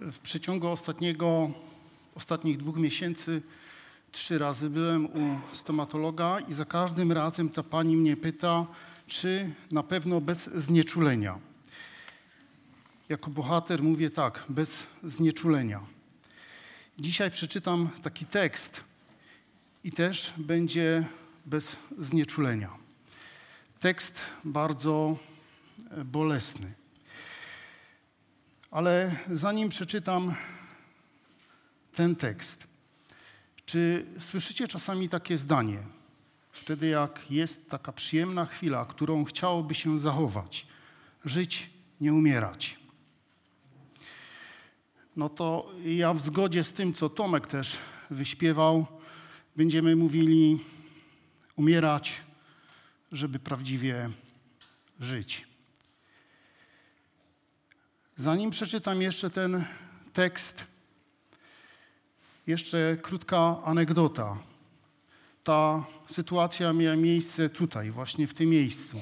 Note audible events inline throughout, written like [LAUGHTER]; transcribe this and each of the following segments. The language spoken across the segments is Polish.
W przeciągu ostatniego, ostatnich dwóch miesięcy trzy razy byłem u stomatologa i za każdym razem ta pani mnie pyta, czy na pewno bez znieczulenia. Jako bohater mówię tak, bez znieczulenia. Dzisiaj przeczytam taki tekst i też będzie bez znieczulenia. Tekst bardzo bolesny. Ale zanim przeczytam ten tekst, czy słyszycie czasami takie zdanie, wtedy jak jest taka przyjemna chwila, którą chciałoby się zachować, żyć, nie umierać? No to ja w zgodzie z tym, co Tomek też wyśpiewał, będziemy mówili umierać, żeby prawdziwie żyć. Zanim przeczytam jeszcze ten tekst, jeszcze krótka anegdota. Ta sytuacja miała miejsce tutaj, właśnie w tym miejscu,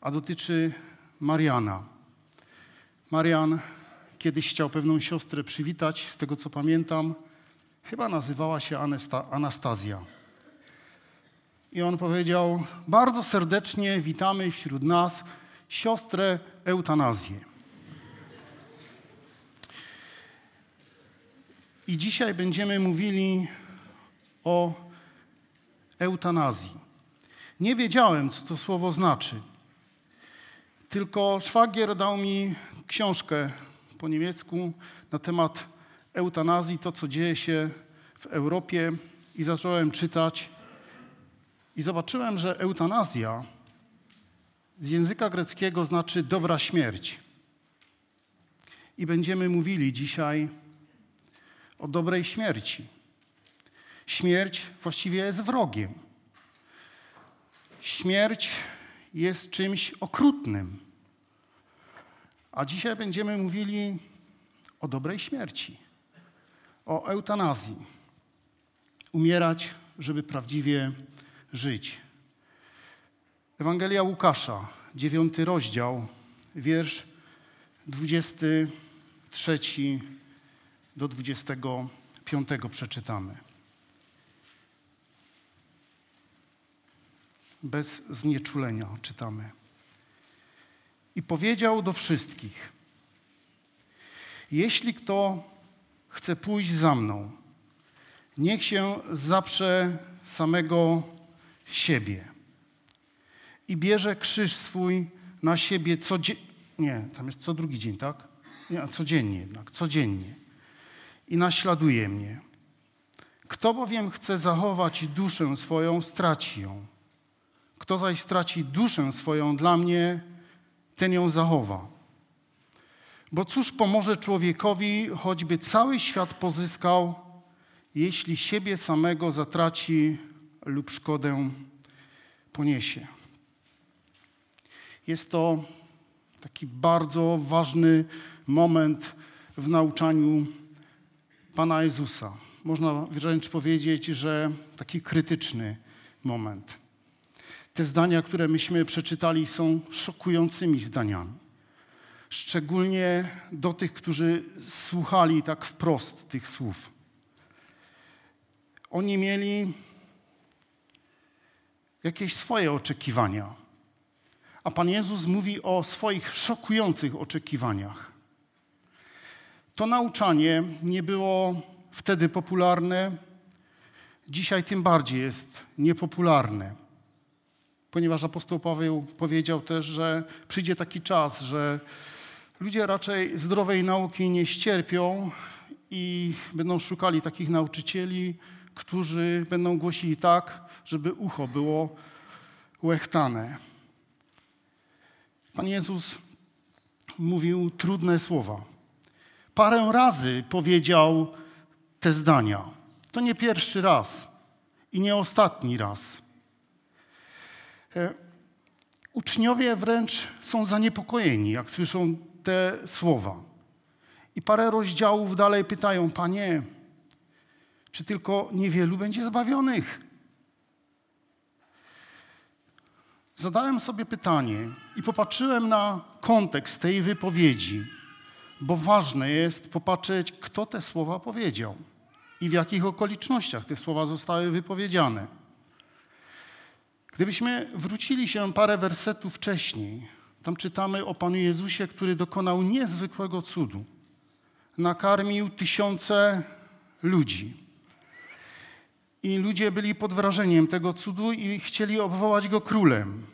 a dotyczy Mariana. Marian kiedyś chciał pewną siostrę przywitać, z tego co pamiętam, chyba nazywała się Anastazja. I on powiedział: Bardzo serdecznie witamy wśród nas siostrę eutanazję. I dzisiaj będziemy mówili o eutanazji. Nie wiedziałem, co to słowo znaczy. Tylko szwagier dał mi książkę po niemiecku na temat eutanazji, to co dzieje się w Europie, i zacząłem czytać. I zobaczyłem, że eutanazja z języka greckiego znaczy dobra śmierć. I będziemy mówili dzisiaj o dobrej śmierci. Śmierć właściwie jest wrogiem. Śmierć jest czymś okrutnym. A dzisiaj będziemy mówili o dobrej śmierci, o eutanazji. Umierać, żeby prawdziwie żyć. Ewangelia Łukasza, dziewiąty rozdział, wiersz 23 do 25 przeczytamy. Bez znieczulenia czytamy. I powiedział do wszystkich: Jeśli kto chce pójść za mną, niech się zaprze samego siebie i bierze krzyż swój na siebie codziennie. Nie, tam jest co drugi dzień, tak? Nie, codziennie jednak, codziennie i naśladuje mnie. Kto bowiem chce zachować duszę swoją, straci ją. Kto zaś straci duszę swoją dla mnie, ten ją zachowa. Bo cóż pomoże człowiekowi, choćby cały świat pozyskał, jeśli siebie samego zatraci lub szkodę poniesie. Jest to taki bardzo ważny moment w nauczaniu Pana Jezusa. Można wręcz powiedzieć, że taki krytyczny moment. Te zdania, które myśmy przeczytali, są szokującymi zdaniami. Szczególnie do tych, którzy słuchali tak wprost tych słów. Oni mieli jakieś swoje oczekiwania. A Pan Jezus mówi o swoich szokujących oczekiwaniach. To nauczanie nie było wtedy popularne, dzisiaj tym bardziej jest niepopularne. Ponieważ apostoł Paweł powiedział też, że przyjdzie taki czas, że ludzie raczej zdrowej nauki nie ścierpią i będą szukali takich nauczycieli, którzy będą głosili tak, żeby ucho było łechtane. Pan Jezus mówił trudne słowa parę razy powiedział te zdania. To nie pierwszy raz i nie ostatni raz. E, uczniowie wręcz są zaniepokojeni, jak słyszą te słowa. I parę rozdziałów dalej pytają: Panie, czy tylko niewielu będzie zbawionych? Zadałem sobie pytanie i popatrzyłem na kontekst tej wypowiedzi bo ważne jest popatrzeć, kto te słowa powiedział i w jakich okolicznościach te słowa zostały wypowiedziane. Gdybyśmy wrócili się parę wersetów wcześniej, tam czytamy o Panu Jezusie, który dokonał niezwykłego cudu. Nakarmił tysiące ludzi. I ludzie byli pod wrażeniem tego cudu i chcieli obwołać go królem.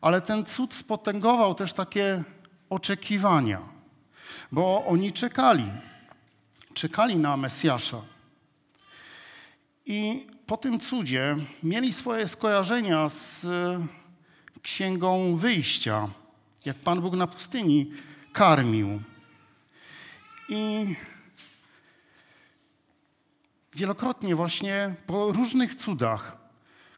Ale ten cud spotęgował też takie oczekiwania, bo oni czekali. Czekali na Mesjasza. I po tym cudzie mieli swoje skojarzenia z księgą wyjścia, jak Pan Bóg na pustyni karmił. I wielokrotnie właśnie po różnych cudach,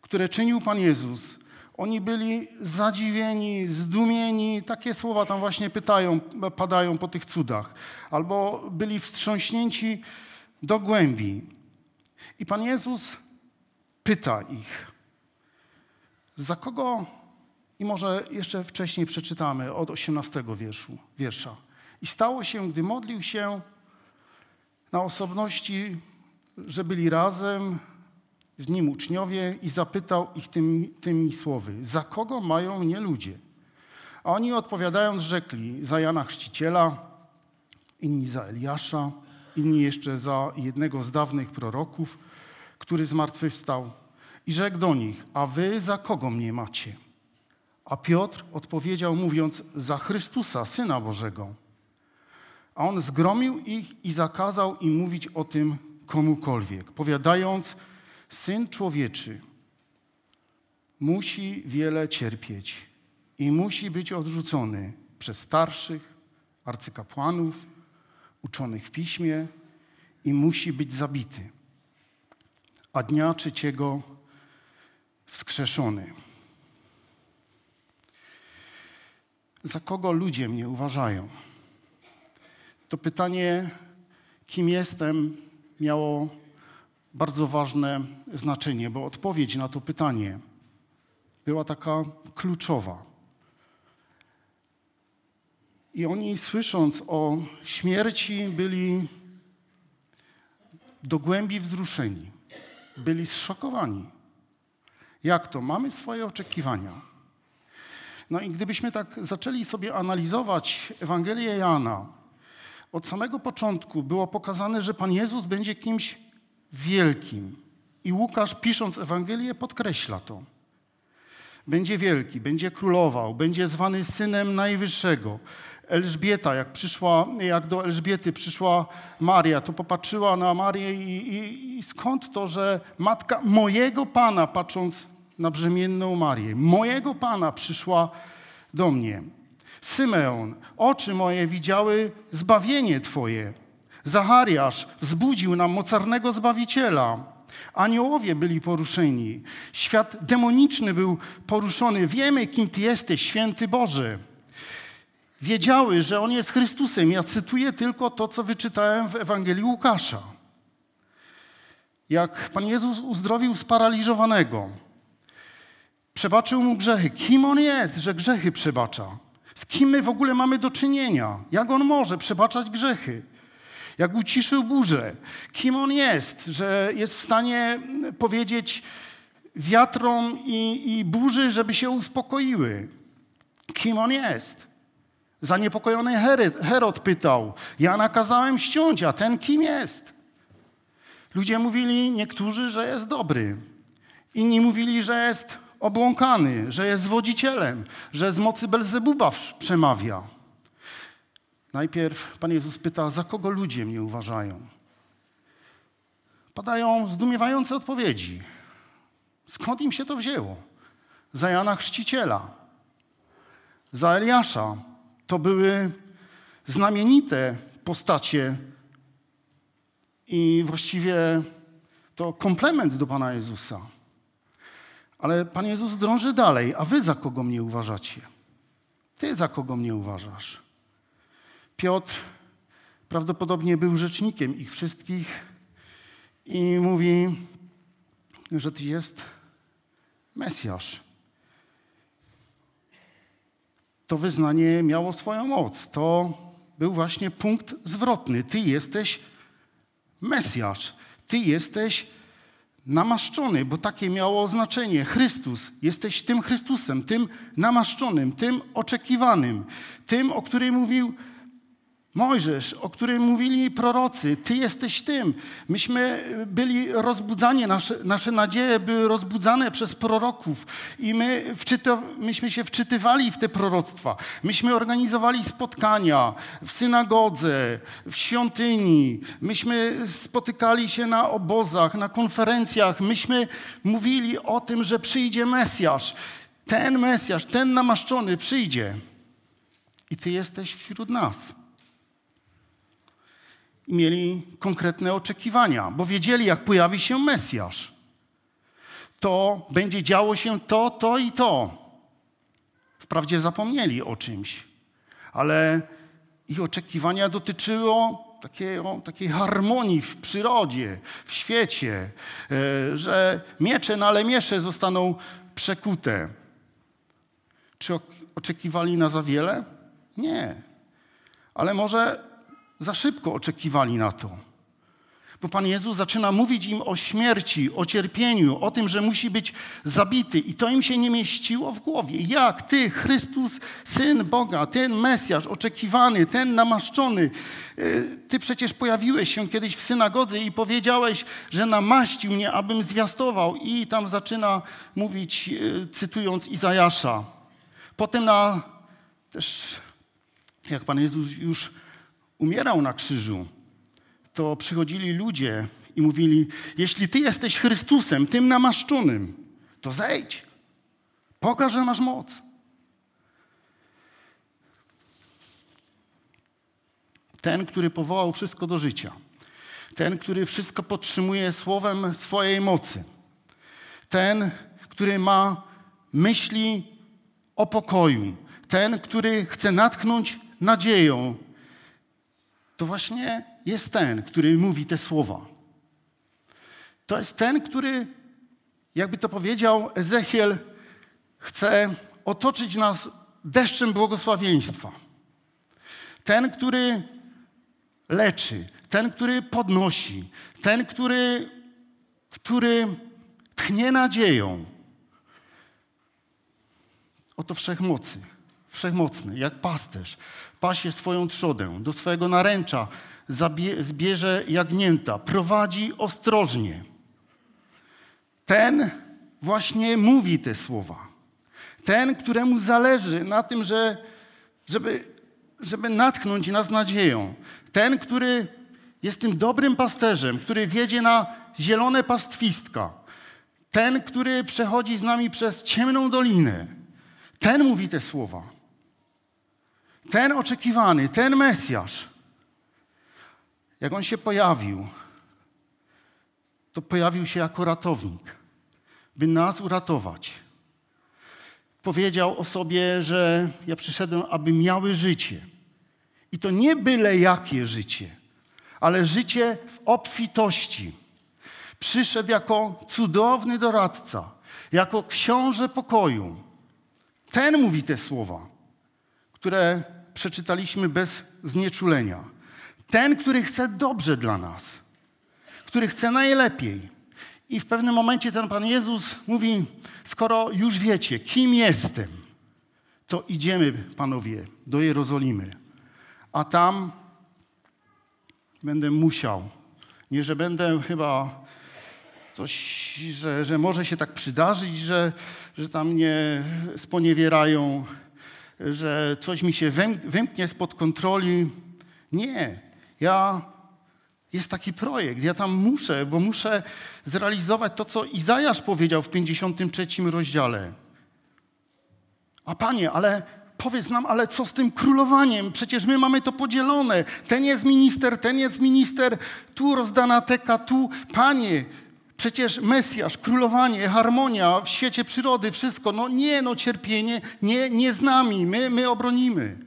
które czynił Pan Jezus, oni byli zadziwieni, zdumieni, takie słowa tam właśnie pytają, padają po tych cudach, albo byli wstrząśnięci do głębi. I Pan Jezus pyta ich, za kogo, i może jeszcze wcześniej przeczytamy od 18 wierszu, wiersza. I stało się, gdy modlił się na osobności, że byli razem, z nim uczniowie i zapytał ich tymi, słowy, za kogo mają mnie ludzie? A oni odpowiadając rzekli, za Jana Chrzciciela, inni za Eliasza, inni jeszcze za jednego z dawnych proroków, który zmartwychwstał. I rzekł do nich, a wy za kogo mnie macie? A Piotr odpowiedział mówiąc, za Chrystusa, Syna Bożego. A on zgromił ich i zakazał im mówić o tym komukolwiek, powiadając, Syn Człowieczy musi wiele cierpieć i musi być odrzucony przez starszych, arcykapłanów, uczonych w piśmie i musi być zabity, a dnia trzeciego wskrzeszony. Za kogo ludzie mnie uważają? To pytanie, kim jestem, miało bardzo ważne znaczenie, bo odpowiedź na to pytanie była taka kluczowa. I oni, słysząc o śmierci, byli do głębi wzruszeni, byli zszokowani. Jak to? Mamy swoje oczekiwania. No i gdybyśmy tak zaczęli sobie analizować Ewangelię Jana, od samego początku było pokazane, że Pan Jezus będzie kimś wielkim. I Łukasz, pisząc Ewangelię, podkreśla to. Będzie wielki, będzie królował, będzie zwany synem Najwyższego. Elżbieta, jak, przyszła, jak do Elżbiety przyszła Maria, to popatrzyła na Marię i, i, i skąd to, że matka mojego Pana, patrząc na brzemienną Marię, mojego Pana przyszła do mnie. Symeon, oczy moje widziały zbawienie Twoje. Zachariasz wzbudził nam mocarnego Zbawiciela. Aniołowie byli poruszeni. Świat demoniczny był poruszony. Wiemy, kim Ty jesteś, święty Boże. Wiedziały, że On jest Chrystusem. Ja cytuję tylko to, co wyczytałem w Ewangelii Łukasza. Jak Pan Jezus uzdrowił sparaliżowanego, przebaczył mu grzechy. Kim On jest, że grzechy przebacza? Z kim my w ogóle mamy do czynienia? Jak On może przebaczać grzechy? Jak uciszył burzę, kim on jest, że jest w stanie powiedzieć wiatrom i, i burzy, żeby się uspokoiły. Kim on jest? Zaniepokojony Herod, Herod pytał, ja nakazałem ściąć, a ten kim jest? Ludzie mówili niektórzy, że jest dobry. Inni mówili, że jest obłąkany, że jest wodzicielem, że z mocy Belzebuba przemawia. Najpierw Pan Jezus pyta, za kogo ludzie mnie uważają? Padają zdumiewające odpowiedzi. Skąd im się to wzięło? Za Jana Chrzciciela, za Eliasza. To były znamienite postacie i właściwie to komplement do Pana Jezusa. Ale Pan Jezus drąży dalej. A wy za kogo mnie uważacie? Ty za kogo mnie uważasz? Piotr prawdopodobnie był rzecznikiem ich wszystkich i mówi, że to jest Mesjasz. To wyznanie miało swoją moc. To był właśnie punkt zwrotny. Ty jesteś Mesjasz. Ty jesteś namaszczony, bo takie miało znaczenie. Chrystus. Jesteś tym Chrystusem, tym namaszczonym, tym oczekiwanym, tym, o którym mówił Mojżesz, o którym mówili prorocy, Ty jesteś tym. Myśmy byli rozbudzani, nasze, nasze nadzieje były rozbudzane przez proroków i my wczyta, myśmy się wczytywali w te proroctwa. Myśmy organizowali spotkania w synagodze, w świątyni. Myśmy spotykali się na obozach, na konferencjach. Myśmy mówili o tym, że przyjdzie Mesjasz. Ten Mesjasz, ten namaszczony przyjdzie. I Ty jesteś wśród nas i mieli konkretne oczekiwania, bo wiedzieli, jak pojawi się Mesjasz, to będzie działo się to, to i to. Wprawdzie zapomnieli o czymś, ale ich oczekiwania dotyczyło takiej harmonii w przyrodzie, w świecie, e, że miecze na lemiesze zostaną przekute. Czy oczekiwali na za wiele? Nie. Ale może za szybko oczekiwali na to. Bo Pan Jezus zaczyna mówić im o śmierci, o cierpieniu, o tym, że musi być zabity. I to im się nie mieściło w głowie. Jak Ty, Chrystus, Syn Boga, ten Mesjasz oczekiwany, ten namaszczony, y, Ty przecież pojawiłeś się kiedyś w synagodze i powiedziałeś, że namaścił mnie, abym zwiastował. I tam zaczyna mówić, y, cytując Izajasza. Potem na też, jak Pan Jezus już umierał na krzyżu, to przychodzili ludzie i mówili: Jeśli ty jesteś Chrystusem, tym namaszczonym, to zejdź. Pokaż, że masz moc. Ten, który powołał wszystko do życia. Ten, który wszystko podtrzymuje słowem swojej mocy. Ten, który ma myśli o pokoju. Ten, który chce natchnąć nadzieją to właśnie jest ten, który mówi te słowa. To jest ten, który, jakby to powiedział Ezechiel, chce otoczyć nas deszczem błogosławieństwa. Ten, który leczy, ten, który podnosi, ten, który, który tchnie nadzieją. Oto wszechmocy, wszechmocny, jak pasterz, pasie swoją trzodę, do swojego naręcza zbierze jagnięta, prowadzi ostrożnie. Ten właśnie mówi te słowa. Ten, któremu zależy na tym, że, żeby, żeby natchnąć nas nadzieją. Ten, który jest tym dobrym pasterzem, który wiedzie na zielone pastwistka. Ten, który przechodzi z nami przez ciemną dolinę. Ten mówi te słowa ten oczekiwany, ten Mesjasz, jak on się pojawił, to pojawił się jako ratownik, by nas uratować. Powiedział o sobie, że ja przyszedłem, aby miały życie. I to nie byle jakie życie, ale życie w obfitości. Przyszedł jako cudowny doradca, jako książę pokoju. Ten mówi te słowa, które przeczytaliśmy bez znieczulenia. Ten, który chce dobrze dla nas, który chce najlepiej. I w pewnym momencie ten Pan Jezus mówi: Skoro już wiecie, kim jestem, to idziemy, panowie, do Jerozolimy. A tam będę musiał. Nie, że będę chyba coś, że, że może się tak przydarzyć, że, że tam mnie sponiewierają że coś mi się wymknie spod kontroli. Nie. Ja, jest taki projekt, ja tam muszę, bo muszę zrealizować to, co Izajasz powiedział w 53 rozdziale. A panie, ale powiedz nam, ale co z tym królowaniem? Przecież my mamy to podzielone. Ten jest minister, ten jest minister, tu rozdana teka, tu. Panie, Przecież Mesjasz, królowanie, harmonia w świecie przyrody, wszystko. No nie, no cierpienie, nie, nie z nami, my, my obronimy.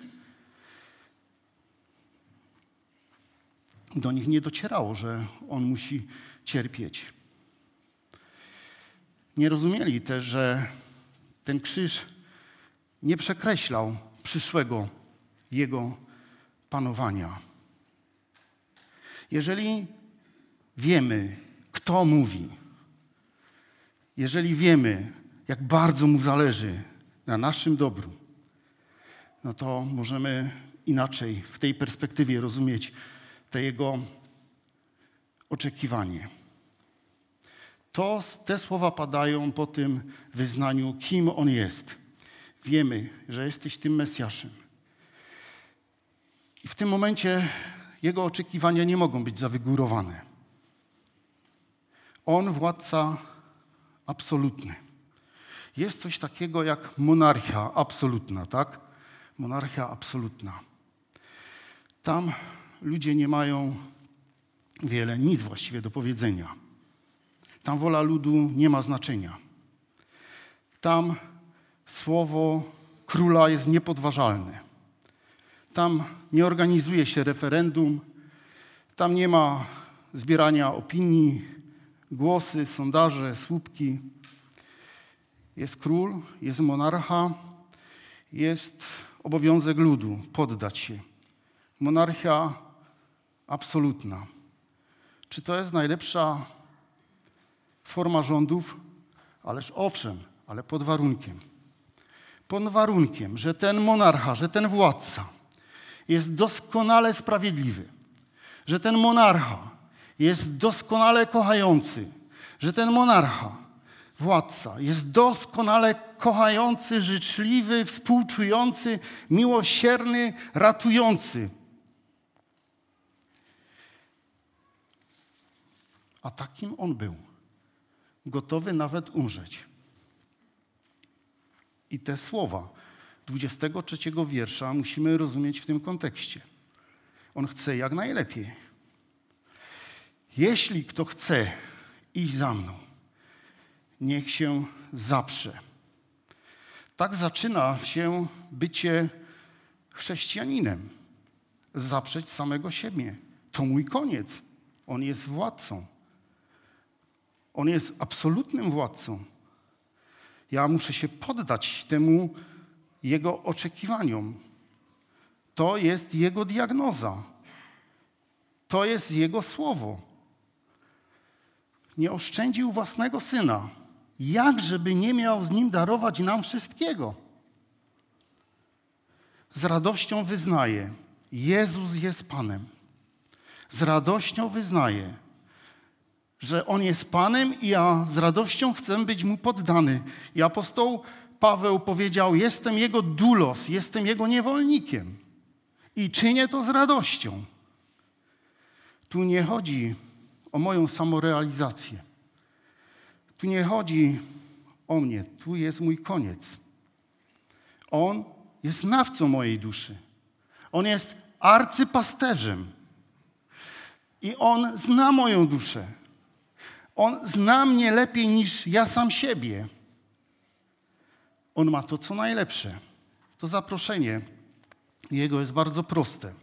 Do nich nie docierało, że on musi cierpieć. Nie rozumieli też, że ten krzyż nie przekreślał przyszłego jego panowania. Jeżeli wiemy, kto mówi, jeżeli wiemy, jak bardzo mu zależy na naszym dobru, no to możemy inaczej w tej perspektywie rozumieć te jego oczekiwanie. To, te słowa padają po tym wyznaniu, kim on jest. Wiemy, że jesteś tym Mesjaszem. I w tym momencie jego oczekiwania nie mogą być zawygórowane. On władca absolutny. Jest coś takiego jak monarchia absolutna, tak? Monarchia absolutna. Tam ludzie nie mają wiele, nic właściwie do powiedzenia. Tam wola ludu nie ma znaczenia. Tam słowo króla jest niepodważalne. Tam nie organizuje się referendum, tam nie ma zbierania opinii, głosy, sondaże, słupki. Jest król, jest monarcha, jest obowiązek ludu poddać się. Monarchia absolutna. Czy to jest najlepsza forma rządów? Ależ owszem, ale pod warunkiem. Pod warunkiem, że ten monarcha, że ten władca jest doskonale sprawiedliwy, że ten monarcha jest doskonale kochający, że ten monarcha, władca, jest doskonale kochający, życzliwy, współczujący, miłosierny, ratujący. A takim on był. Gotowy nawet umrzeć. I te słowa 23 wiersza musimy rozumieć w tym kontekście. On chce jak najlepiej. Jeśli kto chce iść za mną, niech się zaprze. Tak zaczyna się bycie chrześcijaninem. Zaprzeć samego siebie. To mój koniec. On jest władcą. On jest absolutnym władcą. Ja muszę się poddać temu jego oczekiwaniom. To jest jego diagnoza. To jest jego słowo. Nie oszczędził własnego syna. Jak żeby nie miał z nim darować nam wszystkiego? Z radością wyznaje: Jezus jest Panem. Z radością wyznaje, że On jest Panem i ja z radością chcę być Mu poddany. I apostoł Paweł powiedział: Jestem Jego dulos, jestem Jego niewolnikiem i czynię to z radością. Tu nie chodzi o moją samorealizację. Tu nie chodzi o mnie, tu jest mój koniec. On jest nawcą mojej duszy. On jest arcypasterzem. I on zna moją duszę. On zna mnie lepiej niż ja sam siebie. On ma to, co najlepsze. To zaproszenie jego jest bardzo proste,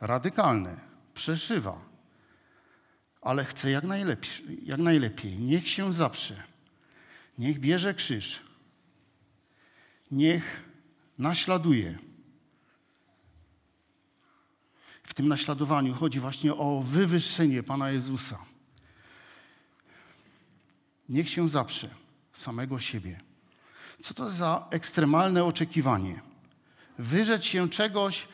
radykalne, przeszywa, ale chce jak, najlepiej, jak najlepiej. Niech się zaprze, niech bierze krzyż, niech naśladuje. W tym naśladowaniu chodzi właśnie o wywyższenie Pana Jezusa. Niech się zaprze samego siebie. Co to za ekstremalne oczekiwanie? Wyrzec się czegoś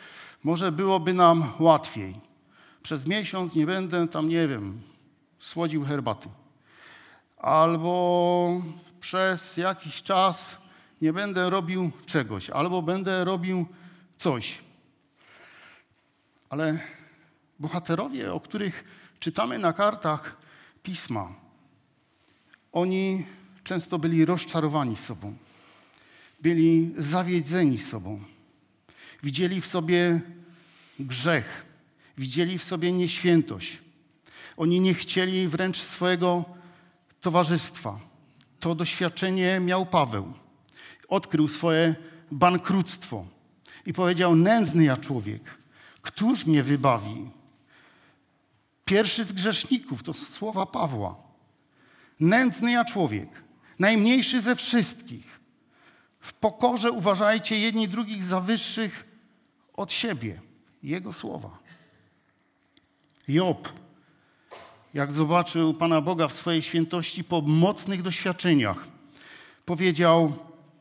może byłoby nam łatwiej. Przez miesiąc nie będę tam, nie wiem, słodził herbaty. Albo przez jakiś czas nie będę robił czegoś, albo będę robił coś. Ale bohaterowie, o których czytamy na kartach pisma, oni często byli rozczarowani sobą, byli zawiedzeni sobą, widzieli w sobie grzech, widzieli w sobie nieświętość. Oni nie chcieli wręcz swojego towarzystwa. To doświadczenie miał Paweł. Odkrył swoje bankructwo i powiedział: Nędzny ja człowiek, któż mnie wybawi? Pierwszy z grzeszników to słowa Pawła. Nędzny ja człowiek, najmniejszy ze wszystkich. W pokorze uważajcie jedni drugich za wyższych od siebie. Jego słowa. Job, jak zobaczył Pana Boga w swojej świętości po mocnych doświadczeniach, powiedział: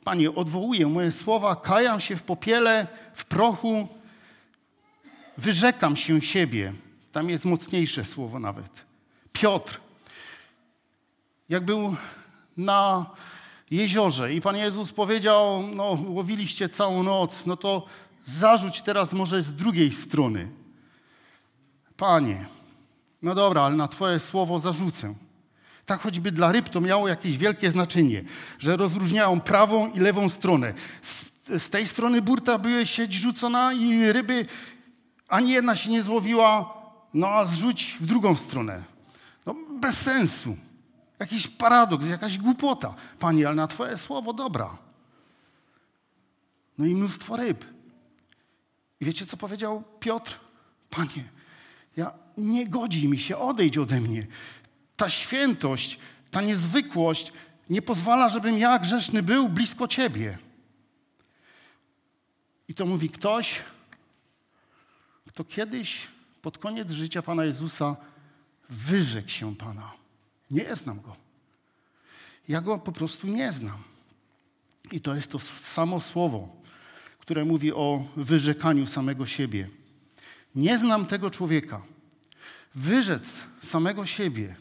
Panie, odwołuję moje słowa, kajam się w popiele, w prochu, wyrzekam się siebie. Tam jest mocniejsze słowo nawet. Piotr, jak był na jeziorze i Pan Jezus powiedział, no łowiliście całą noc, no to zarzuć teraz może z drugiej strony. Panie, no dobra, ale na Twoje słowo zarzucę. Tak choćby dla ryb to miało jakieś wielkie znaczenie, że rozróżniają prawą i lewą stronę. Z, z tej strony burta były sieć rzucona i ryby, ani jedna się nie złowiła, no a zrzuć w drugą stronę. No bez sensu. Jakiś paradoks, jakaś głupota. Panie, ale na Twoje słowo dobra. No i mnóstwo ryb. I wiecie, co powiedział Piotr? Panie, ja nie godzi mi się, odejdź ode mnie. Ta świętość, ta niezwykłość nie pozwala, żebym ja grzeszny był blisko Ciebie. I to mówi ktoś, kto kiedyś pod koniec życia Pana Jezusa wyrzekł się Pana. Nie znam Go. Ja Go po prostu nie znam. I to jest to samo słowo, które mówi o wyrzekaniu samego siebie. Nie znam tego człowieka. Wyrzec samego siebie.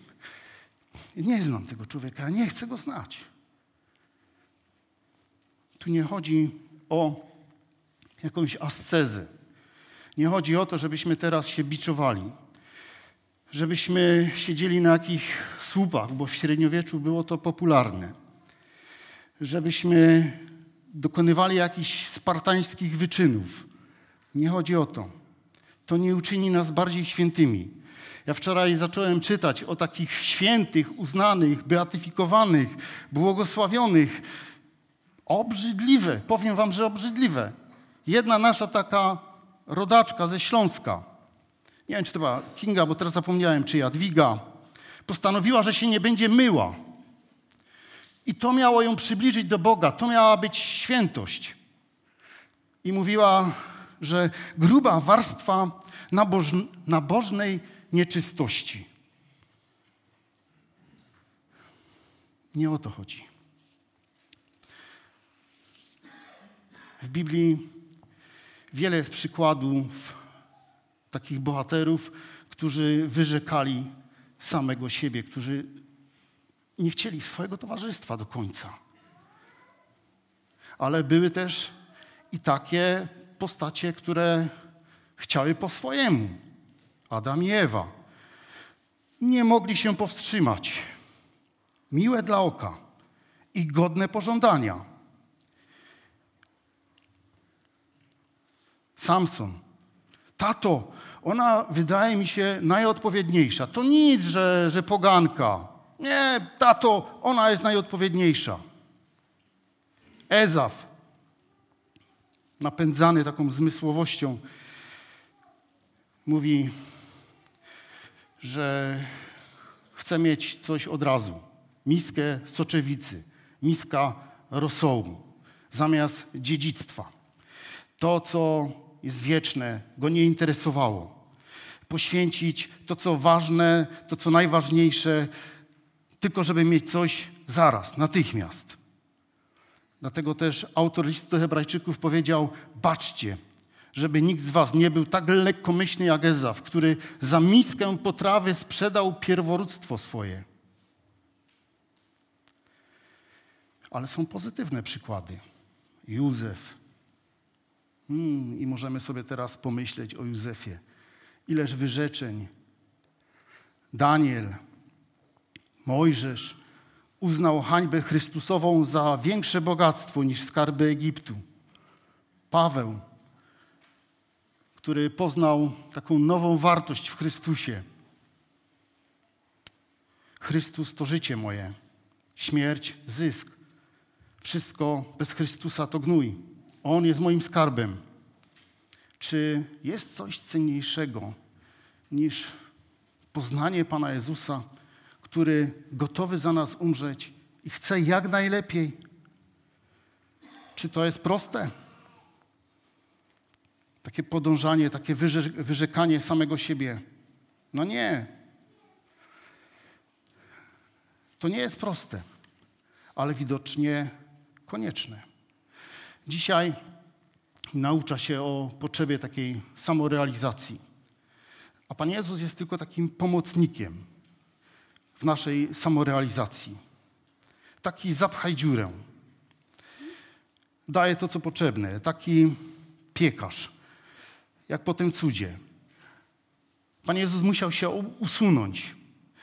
Nie znam tego człowieka, nie chcę go znać. Tu nie chodzi o jakąś ascezę. Nie chodzi o to, żebyśmy teraz się biczowali, żebyśmy siedzieli na jakichś słupach, bo w średniowieczu było to popularne, żebyśmy dokonywali jakichś spartańskich wyczynów. Nie chodzi o to. To nie uczyni nas bardziej świętymi. Ja wczoraj zacząłem czytać o takich świętych, uznanych, beatyfikowanych, błogosławionych. Obrzydliwe, powiem wam, że obrzydliwe. Jedna nasza taka rodaczka ze Śląska, nie wiem czy to była Kinga, bo teraz zapomniałem, czy Jadwiga, postanowiła, że się nie będzie myła. I to miało ją przybliżyć do Boga, to miała być świętość. I mówiła, że gruba warstwa nabożnej nieczystości. Nie o to chodzi. W Biblii wiele jest przykładów takich bohaterów, którzy wyrzekali samego siebie, którzy nie chcieli swojego towarzystwa do końca. Ale były też i takie postacie, które chciały po swojemu. Adam i Ewa. Nie mogli się powstrzymać. Miłe dla oka i godne pożądania. Samson. Tato, ona wydaje mi się najodpowiedniejsza. To nic, że, że poganka. Nie, tato, ona jest najodpowiedniejsza. Ezaf, napędzany taką zmysłowością, mówi, że chce mieć coś od razu. Miskę soczewicy, miska rosołu, zamiast dziedzictwa. To, co jest wieczne, go nie interesowało. Poświęcić to, co ważne, to, co najważniejsze, tylko żeby mieć coś zaraz, natychmiast. Dlatego też autor listu do Hebrajczyków powiedział: Baczcie, żeby nikt z was nie był tak lekkomyślny jak Ezaf, który za miskę potrawy sprzedał pierworództwo swoje. Ale są pozytywne przykłady. Józef. Hmm, I możemy sobie teraz pomyśleć o Józefie. Ileż wyrzeczeń. Daniel, Mojżesz uznał hańbę Chrystusową za większe bogactwo niż skarby Egiptu. Paweł który poznał taką nową wartość w Chrystusie. Chrystus to życie moje, śmierć, zysk. Wszystko bez Chrystusa to gnój. On jest moim skarbem. Czy jest coś cenniejszego niż poznanie Pana Jezusa, który gotowy za nas umrzeć i chce jak najlepiej? Czy to jest proste? Takie podążanie, takie wyrzekanie samego siebie. No nie. To nie jest proste, ale widocznie konieczne. Dzisiaj naucza się o potrzebie takiej samorealizacji. A Pan Jezus jest tylko takim pomocnikiem w naszej samorealizacji. Taki zapchaj dziurę. Daje to, co potrzebne. Taki piekarz, jak po tym cudzie. Pan Jezus musiał się usunąć.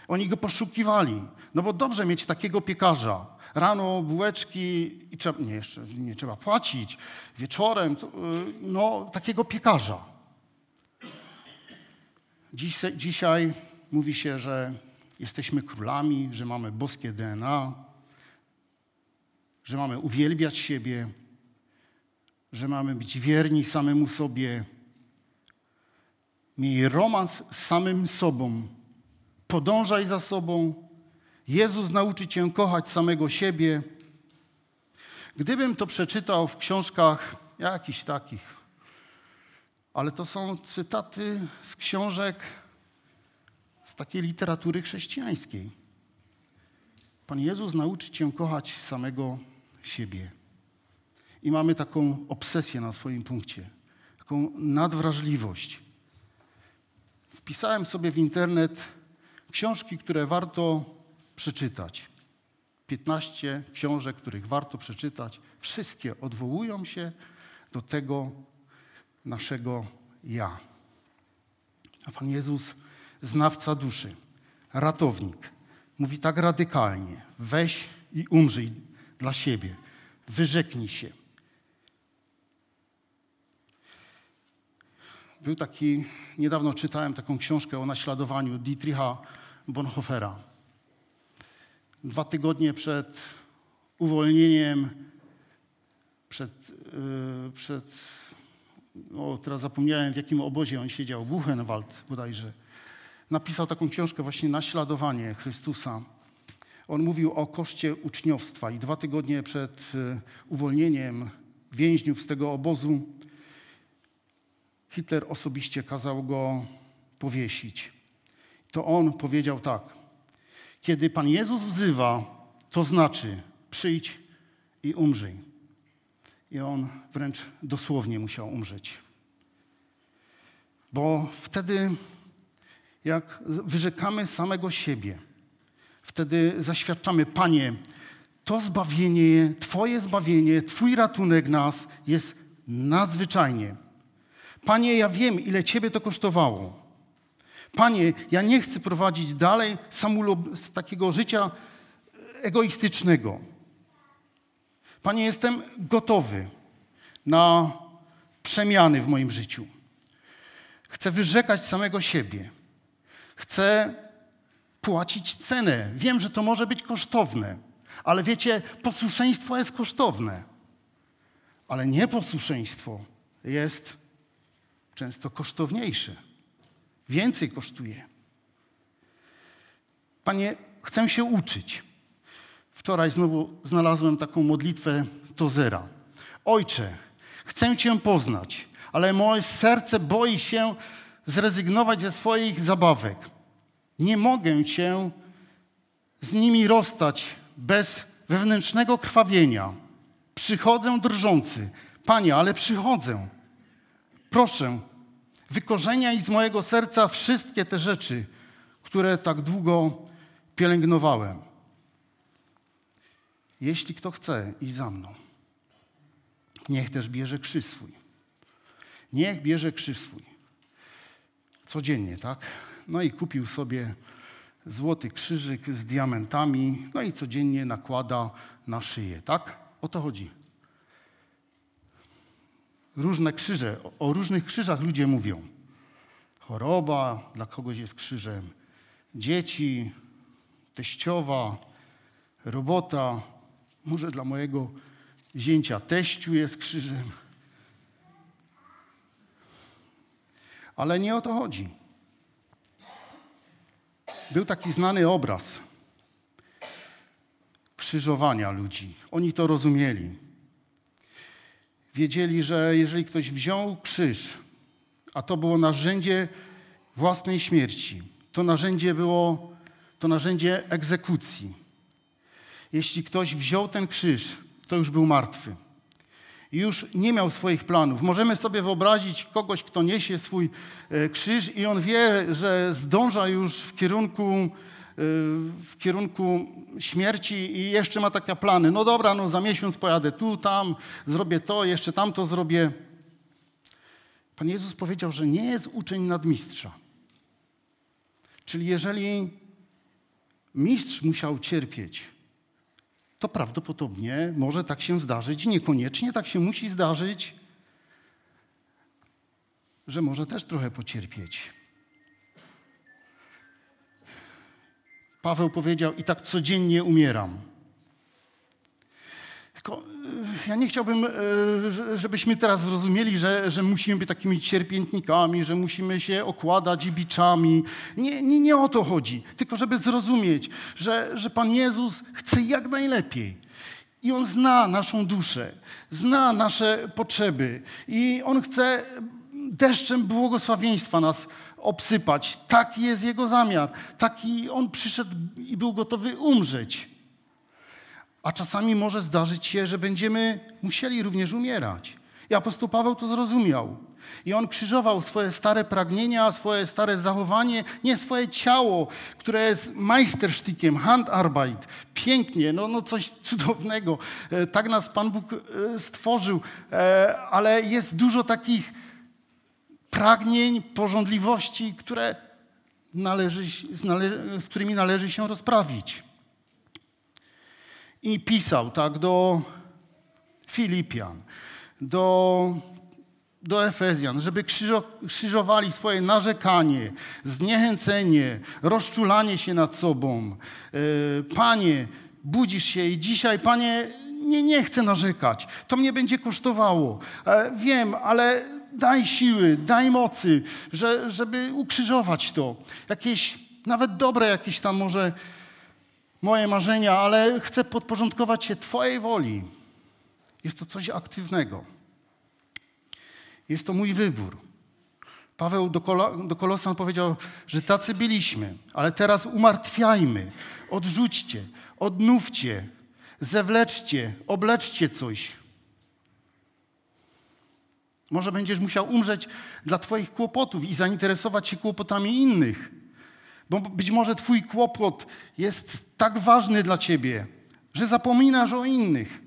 Oni go poszukiwali. No bo dobrze mieć takiego piekarza. Rano bułeczki i trzeba, nie, jeszcze nie trzeba płacić. Wieczorem, y, no takiego piekarza. Dziś, dzisiaj mówi się, że jesteśmy królami, że mamy boskie DNA, że mamy uwielbiać siebie, że mamy być wierni samemu sobie. Miej romans z samym sobą. Podążaj za sobą. Jezus nauczy cię kochać samego siebie. Gdybym to przeczytał w książkach jakichś takich, ale to są cytaty z książek z takiej literatury chrześcijańskiej. Pan Jezus nauczy cię kochać samego siebie. I mamy taką obsesję na swoim punkcie, taką nadwrażliwość. Wpisałem sobie w internet książki, które warto przeczytać. 15 książek, których warto przeczytać. Wszystkie odwołują się do tego naszego ja. A Pan Jezus, znawca duszy, ratownik, mówi tak radykalnie: weź i umrzyj dla siebie, wyrzeknij się. Był taki, niedawno czytałem taką książkę o naśladowaniu Dietricha Bonhoeffera. Dwa tygodnie przed uwolnieniem, przed, yy, przed o, teraz zapomniałem w jakim obozie on siedział, Buchenwald bodajże, napisał taką książkę właśnie Naśladowanie Chrystusa. On mówił o koszcie uczniowstwa i dwa tygodnie przed yy, uwolnieniem więźniów z tego obozu Hitler osobiście kazał go powiesić. To on powiedział tak: Kiedy Pan Jezus wzywa, to znaczy przyjdź i umrzyj. I on wręcz dosłownie musiał umrzeć. Bo wtedy, jak wyrzekamy samego siebie, wtedy zaświadczamy, Panie, to zbawienie, Twoje zbawienie, Twój ratunek nas jest nadzwyczajnie Panie, ja wiem, ile Ciebie to kosztowało. Panie, ja nie chcę prowadzić dalej z takiego życia egoistycznego. Panie, jestem gotowy na przemiany w moim życiu. Chcę wyrzekać samego siebie. Chcę płacić cenę. Wiem, że to może być kosztowne, ale wiecie, posłuszeństwo jest kosztowne, ale nieposłuszeństwo jest często kosztowniejsze. Więcej kosztuje. Panie, chcę się uczyć. Wczoraj znowu znalazłem taką modlitwę Tozera. Ojcze, chcę Cię poznać, ale moje serce boi się zrezygnować ze swoich zabawek. Nie mogę Cię z nimi rozstać bez wewnętrznego krwawienia. Przychodzę drżący. Panie, ale przychodzę. Proszę, wykorzeniaj z mojego serca wszystkie te rzeczy, które tak długo pielęgnowałem. Jeśli kto chce iść za mną, niech też bierze krzyż swój. Niech bierze krzyż swój. Codziennie, tak? No i kupił sobie złoty krzyżyk z diamentami, no i codziennie nakłada na szyję, tak? O to chodzi różne krzyże. O różnych krzyżach ludzie mówią. Choroba dla kogoś jest krzyżem, dzieci, teściowa, robota, może dla mojego zięcia teściu jest krzyżem. Ale nie o to chodzi. Był taki znany obraz krzyżowania ludzi. Oni to rozumieli wiedzieli, że jeżeli ktoś wziął krzyż a to było narzędzie własnej śmierci. To narzędzie było to narzędzie egzekucji. Jeśli ktoś wziął ten krzyż, to już był martwy. I już nie miał swoich planów. Możemy sobie wyobrazić kogoś, kto niesie swój e, krzyż i on wie, że zdąża już w kierunku, w kierunku śmierci i jeszcze ma takie plany. No dobra, no za miesiąc pojadę tu, tam, zrobię to, jeszcze tamto zrobię. Pan Jezus powiedział, że nie jest uczeń nadmistrza. Czyli jeżeli mistrz musiał cierpieć, to prawdopodobnie może tak się zdarzyć, niekoniecznie tak się musi zdarzyć, że może też trochę pocierpieć. Paweł powiedział: I tak codziennie umieram. Tylko ja nie chciałbym, e, żebyśmy teraz zrozumieli, że, że musimy być takimi cierpiętnikami, że musimy się okładać biczami. Nie, nie, nie o to chodzi. Tylko żeby zrozumieć, że, że Pan Jezus chce jak najlepiej. I On zna naszą duszę, zna nasze potrzeby. I On chce deszczem błogosławieństwa nas obsypać. Taki jest Jego zamiar. Taki On przyszedł i był gotowy umrzeć. A czasami może zdarzyć się, że będziemy musieli również umierać. I apostoł Paweł to zrozumiał. I on krzyżował swoje stare pragnienia, swoje stare zachowanie, nie swoje ciało, które jest majstersztykiem, handarbeit, pięknie, no, no coś cudownego. E, tak nas Pan Bóg e, stworzył, e, ale jest dużo takich pragnień, porządliwości, które należy, z, z którymi należy się rozprawić. I pisał tak do Filipian, do, do Efezjan, żeby krzyżo, krzyżowali swoje narzekanie, zniechęcenie, rozczulanie się nad sobą. E, Panie, budzisz się i dzisiaj, Panie, nie, nie chcę narzekać. To mnie będzie kosztowało. E, wiem, ale daj siły, daj mocy, że, żeby ukrzyżować to. Jakieś, nawet dobre jakieś tam może moje marzenia, ale chcę podporządkować się Twojej woli. Jest to coś aktywnego. Jest to mój wybór. Paweł do, Kolo, do Kolosan powiedział, że tacy byliśmy, ale teraz umartwiajmy, odrzućcie, odnówcie, zewleczcie, obleczcie coś. Może będziesz musiał umrzeć dla Twoich kłopotów i zainteresować się kłopotami innych. Bo być może Twój kłopot jest tak ważny dla Ciebie, że zapominasz o innych.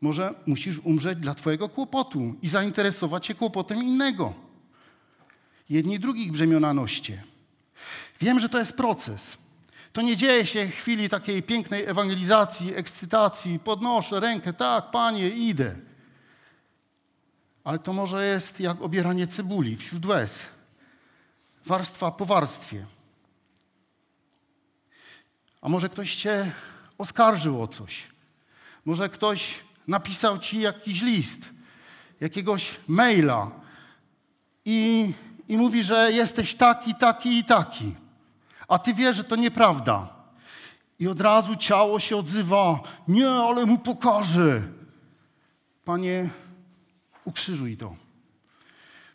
Może musisz umrzeć dla Twojego kłopotu i zainteresować się kłopotem innego. Jedni drugich brzemiona noście. Wiem, że to jest proces. To nie dzieje się w chwili takiej pięknej ewangelizacji, ekscytacji, podnoszę rękę, tak, panie, idę. Ale to może jest jak obieranie cebuli wśród łez. Warstwa po warstwie. A może ktoś cię oskarżył o coś. Może ktoś napisał ci jakiś list, jakiegoś maila i, i mówi, że jesteś taki, taki i taki. A ty wiesz, że to nieprawda. I od razu ciało się odzywa: Nie, ale mu pokażę. Panie, ukrzyżuj to.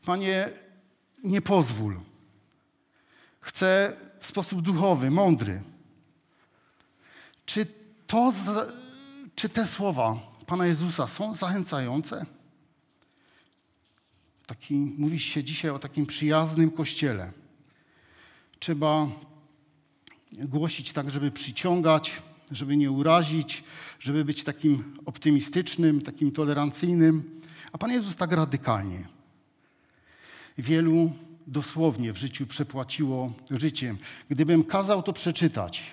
Panie, nie pozwól. Chcę w sposób duchowy, mądry czy, to, czy te słowa Pana Jezusa są zachęcające? Taki, mówi się dzisiaj o takim przyjaznym kościele. Trzeba głosić tak, żeby przyciągać, żeby nie urazić, żeby być takim optymistycznym, takim tolerancyjnym. A Pan Jezus tak radykalnie. Wielu dosłownie w życiu przepłaciło życiem. Gdybym kazał to przeczytać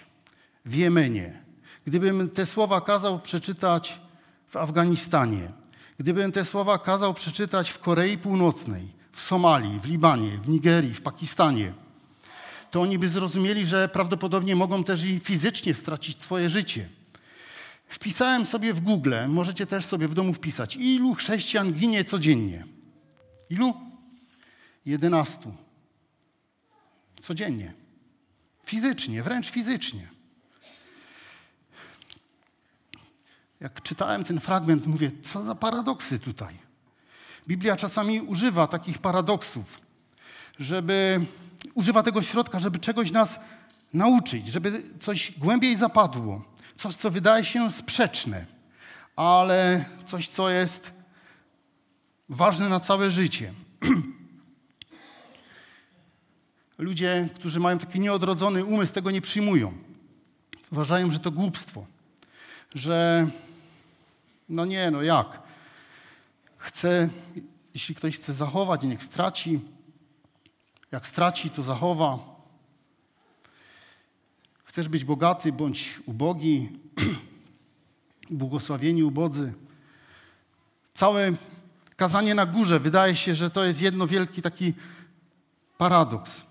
w Jemenie, Gdybym te słowa kazał przeczytać w Afganistanie, gdybym te słowa kazał przeczytać w Korei Północnej, w Somalii, w Libanie, w Nigerii, w Pakistanie, to oni by zrozumieli, że prawdopodobnie mogą też i fizycznie stracić swoje życie. Wpisałem sobie w Google, możecie też sobie w domu wpisać, ilu chrześcijan ginie codziennie. Ilu? Jedenastu. Codziennie. Fizycznie, wręcz fizycznie. jak czytałem ten fragment, mówię, co za paradoksy tutaj. Biblia czasami używa takich paradoksów. żeby używa tego środka, żeby czegoś nas nauczyć, żeby coś głębiej zapadło, coś, co wydaje się sprzeczne, ale coś, co jest ważne na całe życie. [CLEARS THROAT] Ludzie, którzy mają taki nieodrodzony umysł, tego nie przyjmują. Uważają, że to głupstwo, że no nie, no jak? Chce, jeśli ktoś chce zachować, niech straci. Jak straci, to zachowa. Chcesz być bogaty, bądź ubogi, [CLEARS THROAT] błogosławieni ubodzy. Całe kazanie na górze wydaje się, że to jest jedno wielki taki paradoks.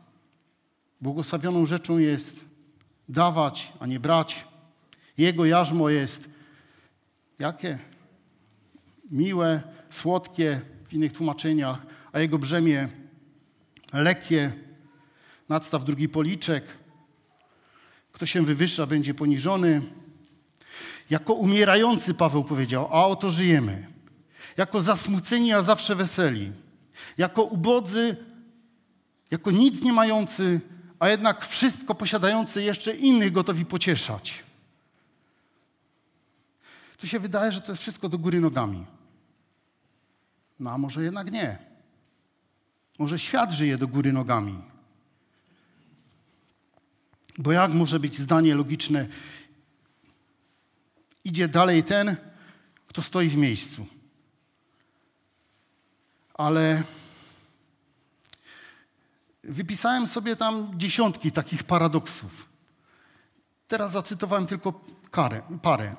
Błogosławioną rzeczą jest dawać, a nie brać. Jego jarzmo jest jakie? Miłe, słodkie w innych tłumaczeniach, a jego brzemię lekkie. Nadstaw drugi policzek. Kto się wywyższa, będzie poniżony. Jako umierający, Paweł powiedział, a oto żyjemy. Jako zasmuceni, a zawsze weseli. Jako ubodzy, jako nic nie mający, a jednak wszystko posiadający jeszcze innych gotowi pocieszać. Tu się wydaje, że to jest wszystko do góry nogami. No a może jednak nie. Może świat żyje do góry nogami. Bo jak może być zdanie logiczne? Idzie dalej ten, kto stoi w miejscu. Ale wypisałem sobie tam dziesiątki takich paradoksów. Teraz zacytowałem tylko karę, parę,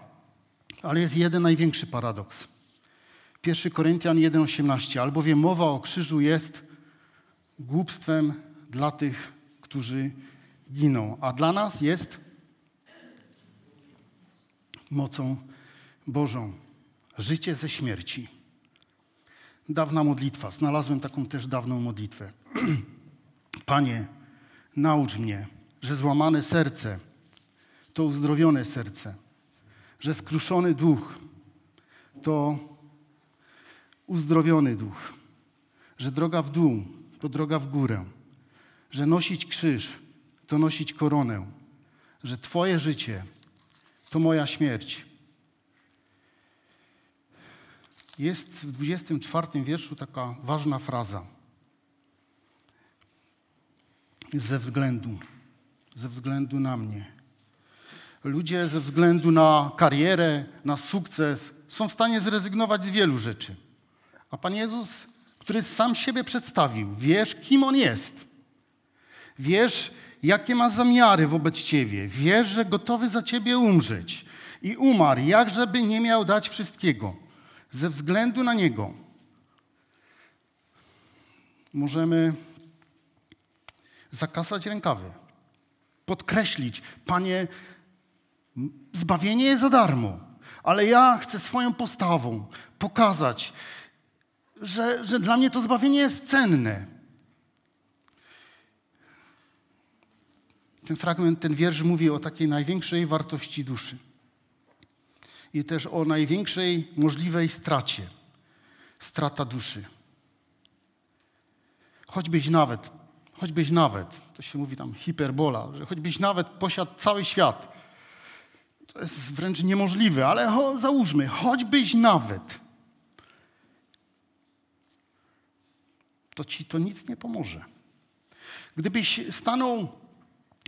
ale jest jeden największy paradoks. 1 Koryntian 1,18. Albowiem mowa o krzyżu jest głupstwem dla tych, którzy giną, a dla nas jest mocą Bożą. Życie ze śmierci. Dawna modlitwa. Znalazłem taką też dawną modlitwę. [CLEARS THROAT] Panie, naucz mnie, że złamane serce to uzdrowione serce, że skruszony duch to uzdrowiony duch, że droga w dół to droga w górę, że nosić krzyż to nosić koronę, że Twoje życie to moja śmierć. Jest w 24 wierszu taka ważna fraza. Ze względu, ze względu na mnie. Ludzie ze względu na karierę, na sukces są w stanie zrezygnować z wielu rzeczy. A Pan Jezus, który sam siebie przedstawił, wiesz, kim On jest. Wiesz, jakie ma zamiary wobec Ciebie. Wiesz, że gotowy za Ciebie umrzeć. I umarł, jak żeby nie miał dać wszystkiego. Ze względu na Niego możemy zakasać rękawy, podkreślić, Panie, zbawienie jest za darmo, ale ja chcę swoją postawą pokazać, że, że dla mnie to zbawienie jest cenne. Ten fragment, ten wiersz mówi o takiej największej wartości duszy i też o największej możliwej stracie strata duszy. Choćbyś nawet, choćbyś nawet, to się mówi tam hiperbola, że choćbyś nawet posiadł cały świat, to jest wręcz niemożliwe, ale ho, załóżmy, choćbyś nawet to ci to nic nie pomoże. Gdybyś stanął,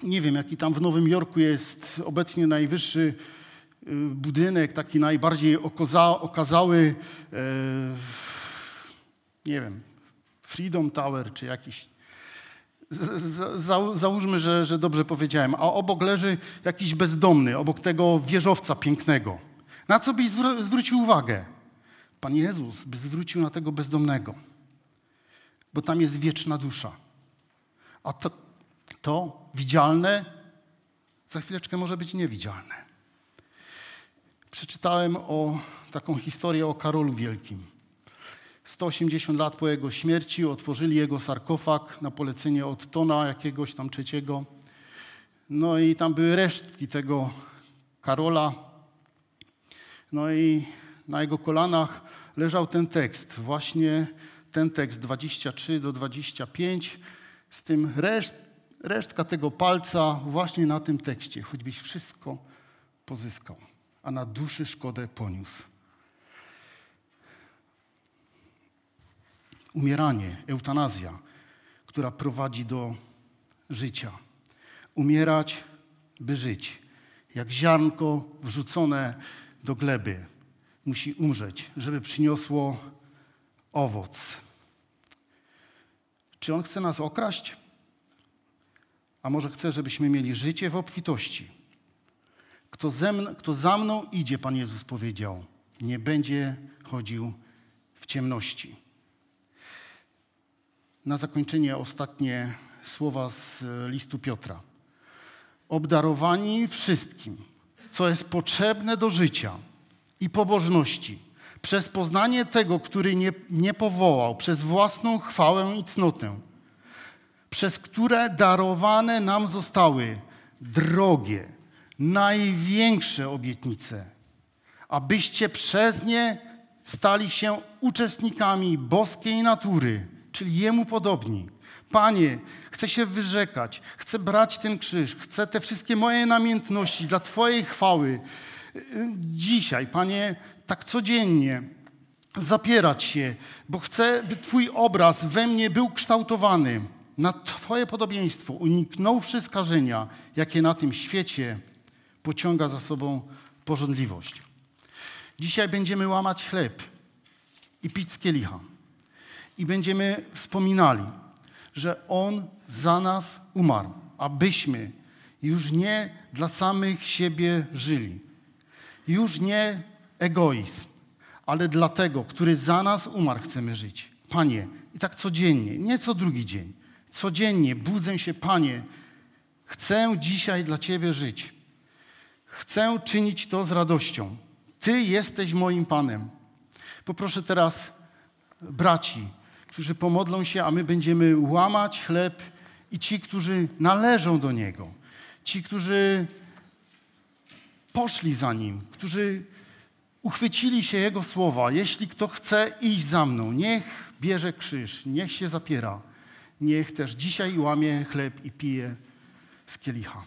nie wiem, jaki tam w Nowym Jorku jest obecnie najwyższy y, budynek, taki najbardziej okaza, okazały, e, nie wiem, Freedom Tower czy jakiś. załóżmy, że, że dobrze powiedziałem, a obok leży jakiś bezdomny, obok tego wieżowca pięknego. Na co byś zwrócił uwagę? Pan Jezus by zwrócił na tego bezdomnego bo tam jest wieczna dusza. A to, to widzialne za chwileczkę może być niewidzialne. Przeczytałem o taką historię o Karolu Wielkim. 180 lat po jego śmierci otworzyli jego sarkofag na polecenie od Tona jakiegoś tam trzeciego. No i tam były resztki tego Karola. No i na jego kolanach leżał ten tekst, właśnie ten tekst 23 do 25, z tym reszt, resztka tego palca właśnie na tym tekście, choćbyś wszystko pozyskał, a na duszy szkodę poniósł. Umieranie, eutanazja, która prowadzi do życia. Umierać, by żyć. Jak ziarnko wrzucone do gleby musi umrzeć, żeby przyniosło owoc. Czy On chce nas okraść? A może chce, żebyśmy mieli życie w obfitości? Kto, mną, kto za mną idzie, Pan Jezus powiedział, nie będzie chodził w ciemności. Na zakończenie ostatnie słowa z listu Piotra. Obdarowani wszystkim, co jest potrzebne do życia i pobożności, przez poznanie tego, który nie, nie powołał, przez własną chwałę i cnotę, przez które darowane nam zostały drogie, największe obietnice, abyście przez nie stali się uczestnikami boskiej natury, czyli Jemu podobni. Panie, chcę się wyrzekać, chcę brać ten krzyż, chcę te wszystkie moje namiętności dla Twojej chwały. Dzisiaj, Panie, tak codziennie zapierać się, bo chcę, by Twój obraz we mnie był kształtowany na Twoje podobieństwo, uniknąwszy skażenia, jakie na tym świecie pociąga za sobą porządliwość. Dzisiaj będziemy łamać chleb i pić z kielicha. I będziemy wspominali, że On za nas umarł, abyśmy już nie dla samych siebie żyli. Już nie egoizm, ale dla tego, który za nas umarł, chcemy żyć. Panie, i tak codziennie, nie co drugi dzień, codziennie budzę się, Panie, chcę dzisiaj dla Ciebie żyć. Chcę czynić to z radością. Ty jesteś moim Panem. Poproszę teraz braci, którzy pomodlą się, a my będziemy łamać chleb i ci, którzy należą do Niego, ci, którzy poszli za Nim, którzy uchwycili się Jego słowa. Jeśli kto chce iść za mną, niech bierze krzyż, niech się zapiera, niech też dzisiaj łamie chleb i pije z kielicha.